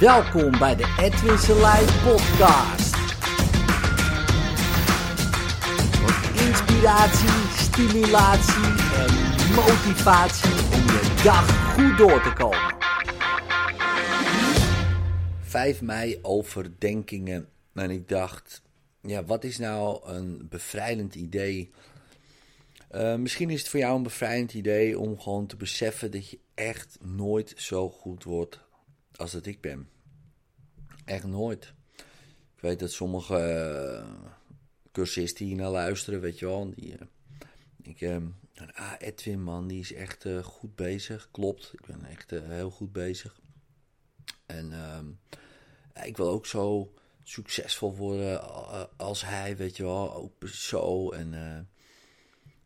Welkom bij de Edwin Selijn podcast. Voor inspiratie, stimulatie en motivatie om je dag goed door te komen. 5 mei overdenkingen. En ik dacht, ja, wat is nou een bevrijdend idee? Uh, misschien is het voor jou een bevrijdend idee om gewoon te beseffen dat je echt nooit zo goed wordt als dat ik ben. Echt nooit. Ik weet dat sommige uh, cursisten hier naar luisteren, weet je wel. Die, uh, ik, uh, ah, Edwin, man, die is echt goed bezig. Klopt, ik ben echt heel goed bezig. En ehm, ik wil ook zo succesvol worden als hij, weet je wel. Ook zo en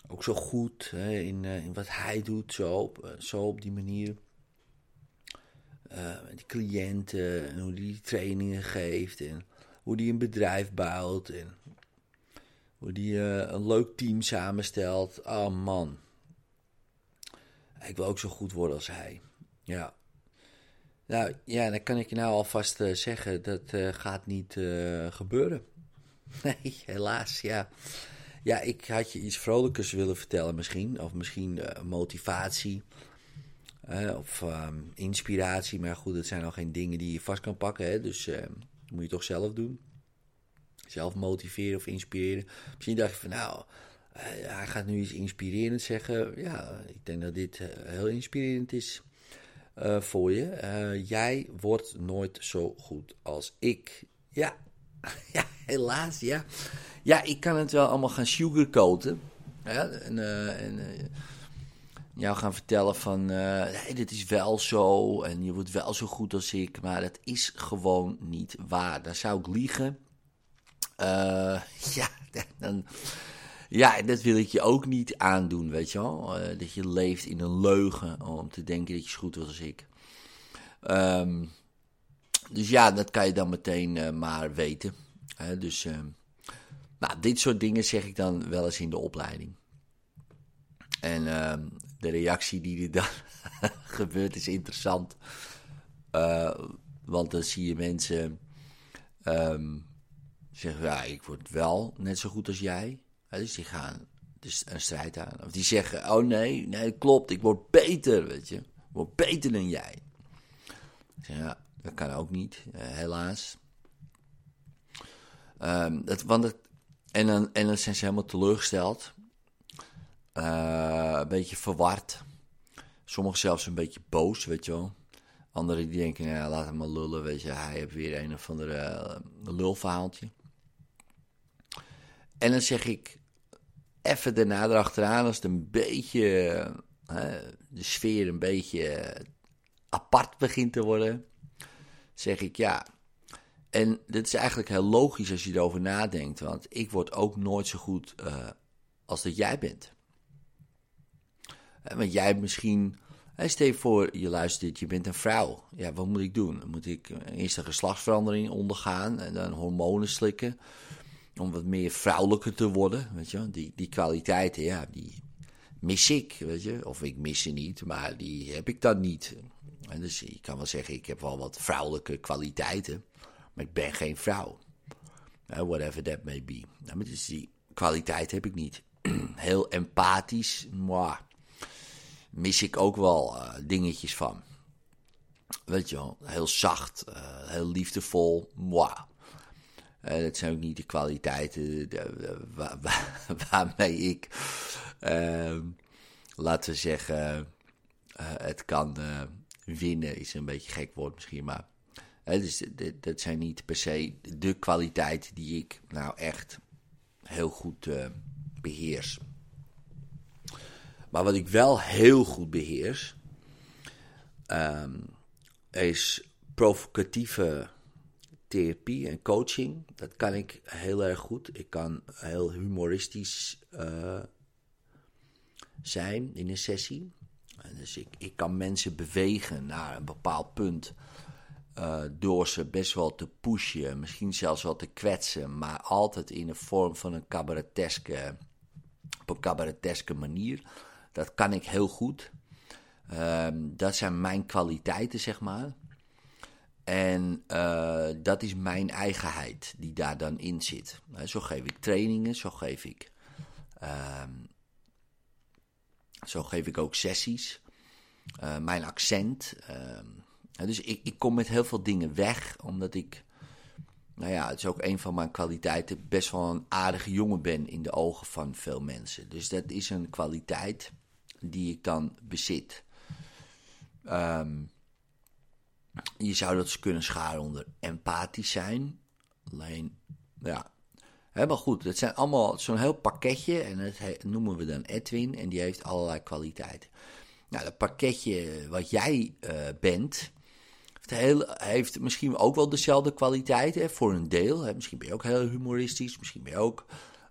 ook zo goed hè, in, in wat hij doet, zo zo op die manier uh, die cliënten en hoe die trainingen geeft en hoe die een bedrijf bouwt en hoe die uh, een leuk team samenstelt. Oh man, ik wil ook zo goed worden als hij. Ja. Nou ja, dan kan ik je nou alvast uh, zeggen, dat gaat niet gebeuren. Nee, helaas, ja. Ja, ik had je iets vrolijkers willen vertellen misschien. Of misschien motivatie of ehm, inspiratie. Maar goed, dat zijn al geen dingen die je vast kan pakken. Hè? Dus uh, moet je toch zelf doen. Zelf motiveren of inspireren. Misschien dacht je van nou, uh, hij gaat nu iets inspirerend zeggen. Ja, ik denk dat dit eh, heel inspirerend is eh, voor je. jij wordt nooit zo goed als ik. Ja, ja helaas, ja. Ja, ik kan het wel allemaal gaan sugarcoaten. En, en jou gaan vertellen van, uh, dit is wel zo en je wordt wel zo goed als ik, maar dat is gewoon niet waar. Daar zou ik liegen. Uh, ja, dan, ja, dat wil ik je ook niet aandoen, weet je wel. Uh, dat je leeft in een leugen om te denken dat je zo goed wordt als ik. Um, dus ja, dat kan je dan meteen maar weten. dus, nou, dit soort dingen zeg ik dan wel eens in de opleiding. En uh, de reactie die er dan gebeurt is interessant. Uh, want dan zie je mensen um, zeggen: Ja, ik word wel net zo goed als jij. Dus die gaan dus een strijd aan. Of die zeggen: Oh nee, nee, klopt, ik word beter. Weet je, ik word beter dan jij. Ja, dat kan ook niet, uh, helaas. Um, dat, want en, dan, en dan zijn ze helemaal teleurgesteld. Uh, een beetje verward. Sommigen zelfs een beetje boos, weet je wel. Anderen die denken, ja, laat hem maar lullen, weet je. Hij heeft weer een of andere uh, lulverhaaltje. En dan zeg ik, even daarna erachteraan, als het een beetje, uh, de sfeer een beetje apart begint te worden, zeg ik ja. En dit is eigenlijk heel logisch als je erover nadenkt, want ik word ook nooit zo goed als dat jij bent. Want jij misschien. Stel je voor, je luistert, je bent een vrouw. Ja, wat moet ik doen? Moet ik eerst een geslachtsverandering ondergaan en dan hormonen slikken? Om wat meer vrouwelijker te worden, weet je Die, die kwaliteiten, ja, die mis ik, weet je. Of ik mis ze niet, maar die heb ik dan niet. En dus je kan wel zeggen, ik heb wel wat vrouwelijke kwaliteiten, maar ik ben geen vrouw. whatever that may be. Nou, maar dus die kwaliteit heb ik niet. Heel empathisch, moi mis ik ook wel uh, dingetjes van. Weet je wel, heel zacht, uh, heel liefdevol, moi. Uh, dat zijn ook niet de kwaliteiten waar, waar, waarmee ik, ehm, laten we zeggen, het kan winnen, is een beetje gek woord misschien, maar dus, dat zijn niet per se de kwaliteiten die ik nou echt heel goed beheers. Maar wat ik wel heel goed beheers, um, is provocatieve therapie en coaching. Dat kan ik heel erg goed. Ik kan heel humoristisch uh, zijn in een sessie. Dus ik, ik kan mensen bewegen naar een bepaald punt. Uh, door ze best wel te pushen, misschien zelfs wel te kwetsen, maar altijd in de vorm van een cabareteske, op een cabareteske manier. Dat kan ik heel goed. Um, dat zijn mijn kwaliteiten, zeg maar. En uh, dat is mijn eigenheid die daar dan in zit. zo geef ik trainingen, zo geef ik, uh, zo geef ik ook sessies. Uh, mijn accent. Ehm, dus ik, ik kom met heel veel dingen weg, omdat ik, nou ja, het is ook een van mijn kwaliteiten, best wel een aardige jongen ben in de ogen van veel mensen. Dus dat is een kwaliteit die ik dan bezit. Um, je zou dat kunnen scharen onder empathisch zijn. Alleen, ja. Maar goed, het zijn allemaal zo'n heel pakketje. En dat noemen we dan Edwin. En die heeft allerlei kwaliteiten. Nou, dat pakketje wat jij uh, bent. Heeft, misschien ook wel dezelfde kwaliteiten. Voor een deel. Misschien ben je ook heel humoristisch. Misschien ben je ook.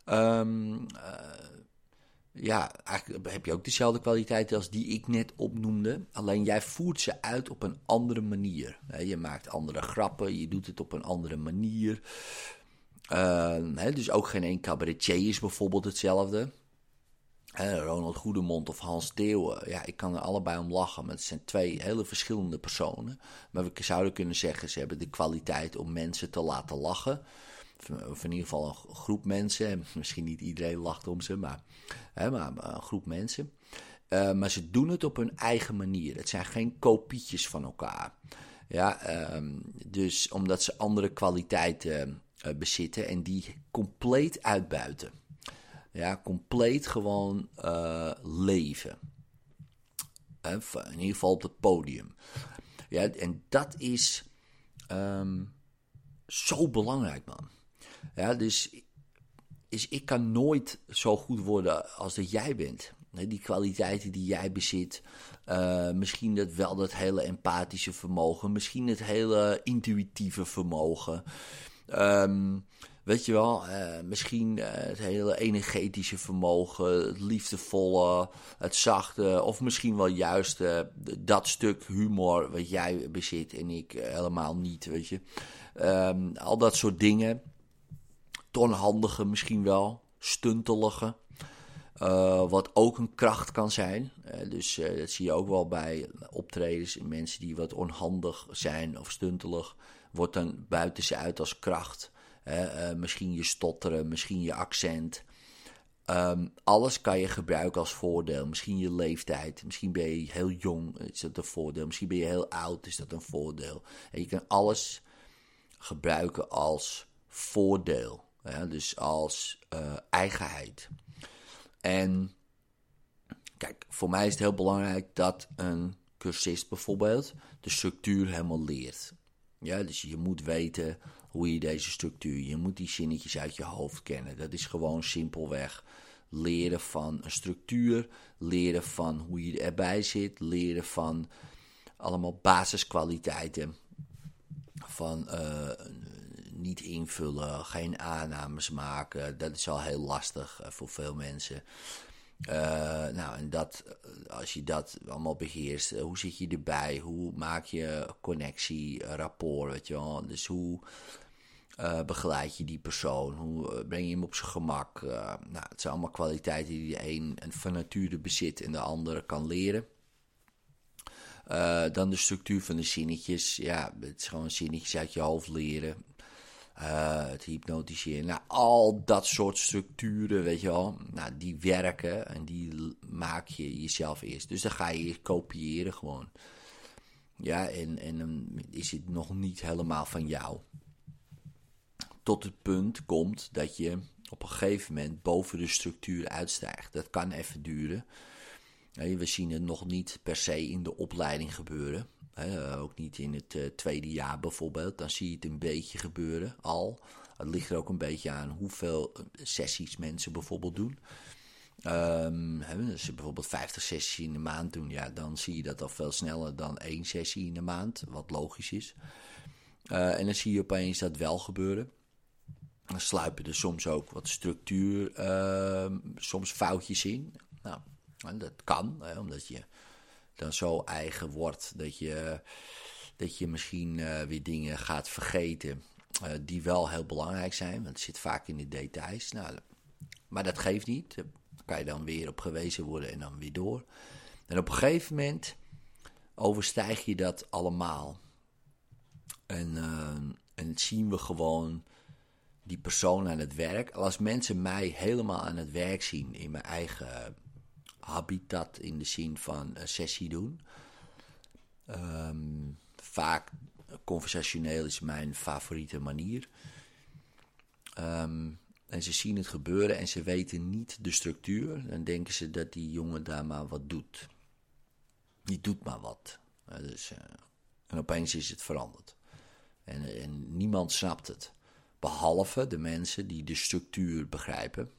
Um, ja, eigenlijk heb je ook dezelfde kwaliteiten als die ik net opnoemde. Alleen jij voert ze uit op een andere manier. Je maakt andere grappen, je doet het op een andere manier. Uh, dus ook geen één cabaretier is bijvoorbeeld hetzelfde. Ronald Goedemond of Hans Theeuwen, ja, ik kan er allebei om lachen, maar het zijn twee hele verschillende personen. Maar we zouden kunnen zeggen, ze hebben de kwaliteit om mensen te laten lachen of in ieder geval een groep mensen. Misschien niet iedereen lacht om ze, maar, hè, maar een groep mensen. Uh, maar ze doen het op hun eigen manier. Het zijn geen kopietjes van elkaar. Ja, uh, dus omdat ze andere kwaliteiten uh, bezitten en die compleet uitbuiten. Ja, compleet gewoon uh, leven. in ieder geval op het podium. Ja, en dat is um, zo belangrijk, man. Dus is, ik kan nooit zo goed worden als dat jij bent. Die kwaliteiten die jij bezit. Uh, misschien dat wel dat hele empathische vermogen. Misschien het hele intuïtieve vermogen. Um, weet je wel, uh, misschien uh, het hele energetische vermogen. Het liefdevolle, het zachte. Of misschien wel juist dat stuk humor wat jij bezit en ik helemaal niet, weet je. Um, al dat soort dingen tonhandige misschien wel, stuntelige. Uh, wat ook een kracht kan zijn. Uh, dus uh, dat zie je ook wel bij optredens. Mensen die wat onhandig zijn of stuntelig. Wordt dan buiten ze uit als kracht. misschien je stotteren, misschien je accent. Um, alles kan je gebruiken als voordeel. Misschien je leeftijd. Misschien ben je heel jong, is dat een voordeel. Misschien ben je heel oud, is dat een voordeel. En je kan alles gebruiken als voordeel. Ja, dus als uh, eigenheid. En kijk, voor mij is het heel belangrijk dat een cursist bijvoorbeeld de structuur helemaal leert. Ja, dus je moet weten hoe je deze structuur, je moet die zinnetjes uit je hoofd kennen. Dat is gewoon simpelweg leren van een structuur, leren van hoe je erbij zit, leren van allemaal basiskwaliteiten van uh, niet invullen, geen aannames maken. Dat is al heel lastig eh, voor veel mensen. Uh, nou, en dat, eh, als je dat allemaal beheerst, hoe zit je erbij? Hoe maak je connectie, rapport, weet je wel? Dus hoe begeleid je die persoon? Hoe breng je hem op zijn gemak? nou, het zijn allemaal kwaliteiten die de een van nature bezit en de andere kan leren. dan de structuur van de zinnetjes. Ja, het is gewoon zinnetjes uit je hoofd leren. Uh, het hypnotiseren. Nou, al dat soort structuren, weet je wel, nou, die werken en die maak je jezelf eerst. Dus dan ga je kopiëren gewoon. Ja, en, en dan is het nog niet helemaal van jou. Tot het punt komt dat je op een gegeven moment boven de structuur uitstijgt. Dat kan even duren. We zien het nog niet per se in de opleiding gebeuren. Uh, ook niet in het uh, tweede jaar bijvoorbeeld. Dan zie je het een beetje gebeuren al. Het ligt er ook een beetje aan hoeveel eh, sessies mensen bijvoorbeeld doen. Um, als ze bijvoorbeeld 50 sessies in de maand doen, ja, dan zie je dat al veel sneller dan één sessie in de maand, wat logisch is. En dan zie je opeens dat wel gebeuren. Dan sluipen er soms ook wat structuur, uh, soms foutjes in. Nou, dat kan, hè, omdat je dan zo eigen wordt dat je, dat je misschien uh, weer dingen gaat vergeten uh, die wel heel belangrijk zijn. Want het zit vaak in de details. Nou, maar dat geeft niet. Daar kan je dan weer op gewezen worden en dan weer door. En op een gegeven moment overstijg je dat allemaal. En, uh, en zien we gewoon die persoon aan het werk. Als mensen mij helemaal aan het werk zien in mijn eigen habitat, in de zin van een sessie doen. Um, vaak conversationeel is mijn favoriete manier. Um, en ze zien het gebeuren en ze weten niet de structuur. Dan denken ze dat die jongen daar maar wat doet. Die doet maar wat. dus, uh, en opeens is het veranderd. En, en niemand snapt het. Behalve de mensen die de structuur begrijpen.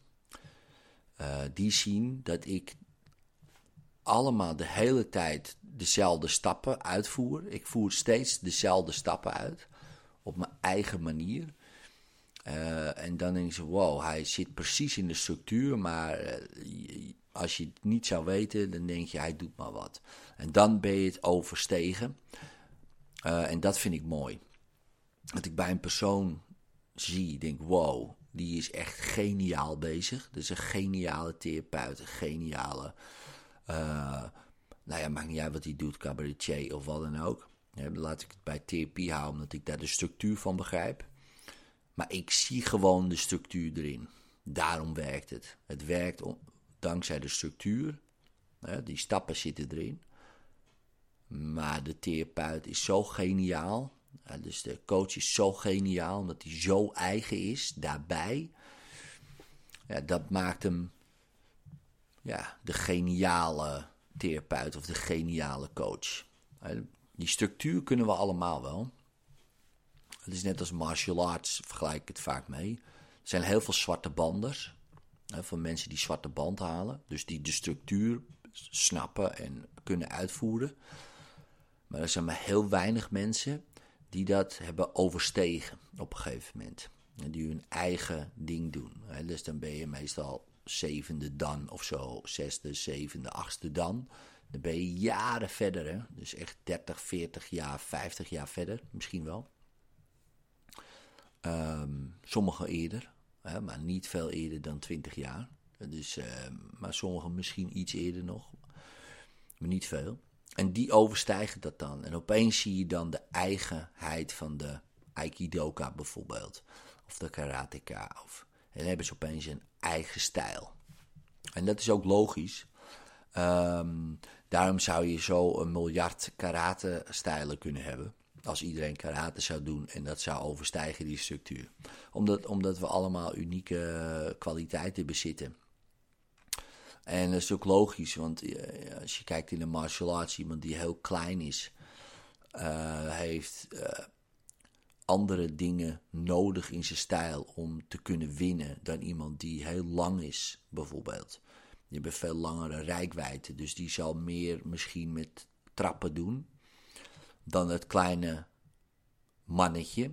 Die zien dat ik allemaal de hele tijd dezelfde stappen uitvoer. Ik voer steeds dezelfde stappen uit. Op mijn eigen manier. Uh, en dan denk je, wow, hij zit precies in de structuur, maar uh, als je het niet zou weten, dan denk je, hij doet maar wat. En dan ben je het overstegen. Uh, en dat vind ik mooi. Dat ik bij een persoon zie, denk, wow, die is echt geniaal bezig. Dat is een geniale therapeut, een geniale, nou ja, maakt niet uit wat hij doet, cabaretier of wat dan ook. Laat ik het bij therapie houden, omdat ik daar de structuur van begrijp. Maar ik zie gewoon de structuur erin. Daarom werkt het. Het werkt dankzij de structuur. Die stappen zitten erin. Maar de therapeut is zo geniaal. Dus de coach is zo geniaal omdat hij zo eigen is daarbij. Ja, dat maakt hem ja, de geniale therapeut of de geniale coach. Die structuur kunnen we allemaal wel. Het is net als martial arts, vergelijk ik het vaak mee. Er zijn heel veel zwarte banders. Van mensen die zwarte band halen. Dus die de structuur snappen en kunnen uitvoeren. Maar er zijn maar heel weinig mensen die dat hebben overstegen op een gegeven moment. En die hun eigen ding doen. Dus dan ben je meestal zevende dan of zo, zesde, zevende, achtste dan. Dan ben je jaren verder. Hè. Dus echt 30, 40 jaar, 50 jaar verder, misschien wel. Um, sommigen eerder, maar niet veel eerder dan 20 jaar. Dus, uh, maar sommigen misschien iets eerder nog, maar niet veel. En die overstijgen dat dan. En opeens zie je dan de eigenheid van de Aikidoka bijvoorbeeld. Of de karateka. Of, en hebben ze opeens een eigen stijl. En dat is ook logisch. Um, daarom zou je zo een miljard karate-stijlen kunnen hebben als iedereen karate zou doen en dat zou overstijgen die structuur. Omdat, omdat we allemaal unieke kwaliteiten bezitten. En dat is ook logisch, want eh, als je kijkt in de martial arts, iemand die heel klein is, uh, heeft uh, andere dingen nodig in zijn stijl om te kunnen winnen dan iemand die heel lang is, bijvoorbeeld. Die hebben veel langere rijkwijde, dus die zal meer misschien met trappen doen dan het kleine mannetje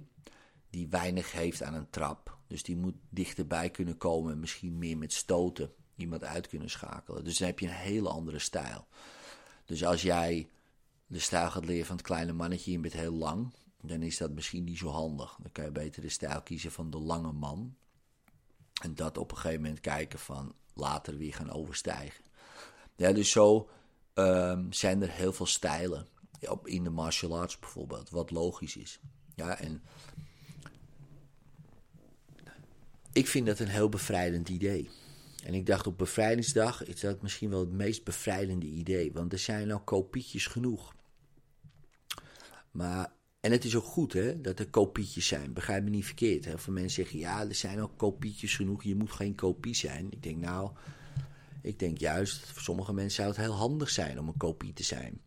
die weinig heeft aan een trap. Dus die moet dichterbij kunnen komen en misschien meer met stoten iemand uit kunnen schakelen. Dus dan heb je een hele andere stijl. Dus als jij de stijl gaat leren van het kleine mannetje en bent heel lang, dan is dat misschien niet zo handig. Dan kan je beter de stijl kiezen van de lange man. En dat op een gegeven moment kijken van later weer gaan overstijgen. Ja, dus zo um, zijn er heel veel stijlen in de martial arts bijvoorbeeld, wat logisch is. Ja, en ik vind dat een heel bevrijdend idee. En ik dacht op bevrijdingsdag is dat misschien wel het meest bevrijdende idee, want er zijn al kopietjes genoeg. Maar, en het is ook goed hè, dat er kopietjes zijn, begrijp me niet verkeerd. Heel veel mensen zeggen, ja, er zijn al kopietjes genoeg, je moet geen kopie zijn. Ik denk nou, ik denk juist, voor sommige mensen zou het heel handig zijn om een kopie te zijn.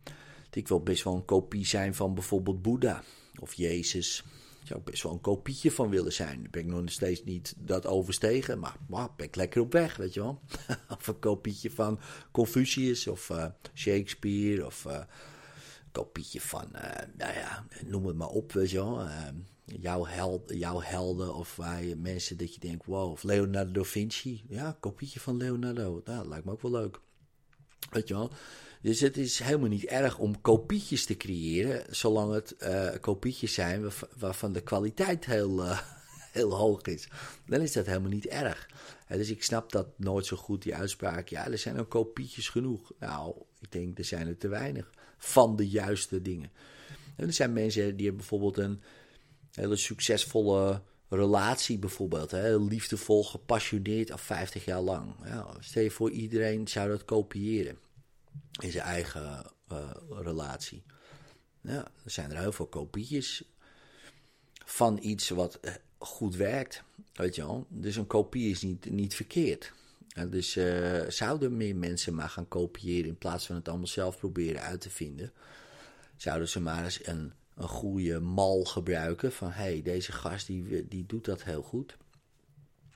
Ik wil best wel een kopie zijn van bijvoorbeeld Boeddha of Jezus. Daar zou ik best wel een kopietje van willen zijn. Daar ben ik nog steeds niet dat overstegen, maar wow, ben ik lekker op weg, weet je wel. of een kopietje van Confucius of uh, Shakespeare of een kopietje van, uh, nou ja, noem het maar op, weet je wel. jouw, held, jouw helden of mensen dat je denkt, wow, of Leonardo da Vinci. Ja, kopietje van Leonardo, nou, dat lijkt me ook wel leuk. Weet je wel. Dus het is helemaal niet erg om kopietjes te creëren, zolang het uh, kopietjes zijn waarvan de kwaliteit heel, heel hoog is. Dan is dat helemaal niet erg. dus ik snap dat nooit zo goed, die uitspraak. Ja, er zijn ook kopietjes genoeg. Nou, ik denk er zijn er te weinig van de juiste dingen. En er zijn mensen die hebben bijvoorbeeld een hele succesvolle relatie bijvoorbeeld. Hè? Liefdevol, gepassioneerd al 50 jaar lang. Ja, stel je voor, iedereen zou dat kopiëren in zijn eigen uh, relatie. Ja, er zijn er heel veel kopietjes van iets wat eh, goed werkt. Weet je wel? Dus een kopie is niet, niet verkeerd. Dus uh, zouden meer mensen maar gaan kopiëren in plaats van het allemaal zelf proberen uit te vinden. Zouden ze maar eens een, een goede mal gebruiken van hé, hey, deze gast die, die doet dat heel goed.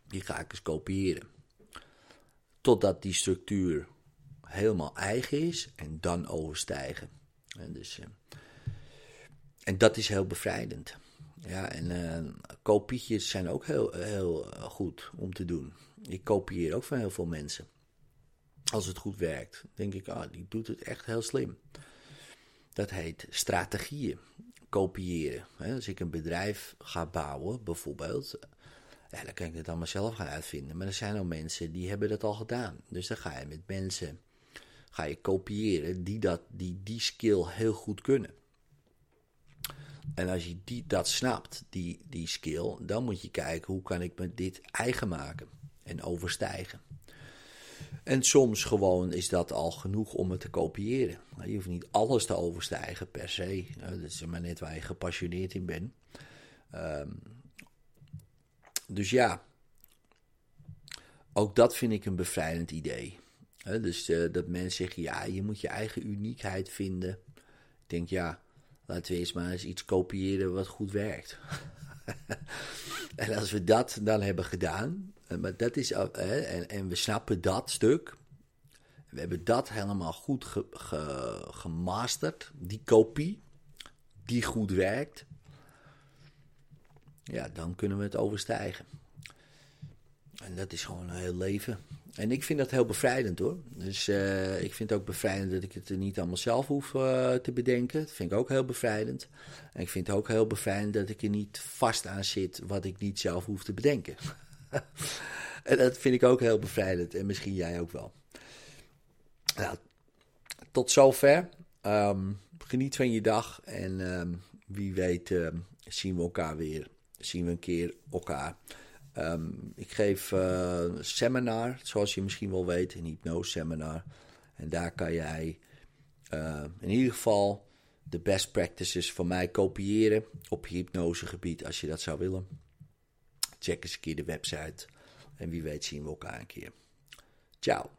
Die ga ik eens kopiëren. Totdat die structuur helemaal eigen is en dan overstijgen. En, dus, uh, en dat is heel bevrijdend. Ja, en uh, kopietjes zijn ook heel, heel eh, goed om te doen. Ik kopieer ook van heel veel mensen. Als het goed werkt, denk ik, ah, die doet het echt heel slim. Dat heet strategieën kopiëren. Als ik een bedrijf ga bouwen, bijvoorbeeld, dan kan ik het allemaal zelf gaan uitvinden. Maar er zijn al mensen die hebben dat al gedaan. Dus dan ga je met mensen ga je kopiëren die, dat, die die skill heel goed kunnen. En als je die, dat snapt, die, die skill, dan moet je kijken hoe kan ik me dit eigen maken en overstijgen. En soms gewoon is dat al genoeg om het te kopiëren. Je hoeft niet alles te overstijgen per se. Dat is maar net waar je gepassioneerd in bent. Um, dus ja, ook dat vind ik een bevrijdend idee. dus uh, dat mensen zeggen, ja, je moet je eigen uniekheid vinden. Ik denk, ja, laten we eens maar eens iets kopiëren wat goed werkt. en als we dat dan hebben gedaan, eh, maar dat is, uh, en, en, we snappen dat stuk, we hebben dat helemaal goed ge, ge, gemasterd, die kopie, die goed werkt, ja, dan kunnen we het overstijgen. En dat is gewoon een heel leven. En ik vind dat heel bevrijdend hoor. Dus uh, ik vind het ook bevrijdend dat ik het niet allemaal zelf hoef uh, te bedenken. Dat vind ik ook heel bevrijdend. En ik vind het ook heel bevrijdend dat ik er niet vast aan zit wat ik niet zelf hoef te bedenken. en dat vind ik ook heel bevrijdend. En misschien jij ook wel. Nou, tot zover. Um, geniet van je dag. En um, wie weet uh, zien we elkaar weer. Zien we een keer elkaar. Um, ik geef uh, seminar, zoals je misschien wel weet, een hypnose seminar. En daar kan jij uh, in ieder geval de best practices van mij kopiëren op hypnosegebied als je dat zou willen. Check eens een keer de website en wie weet zien we elkaar een keer. Ciao.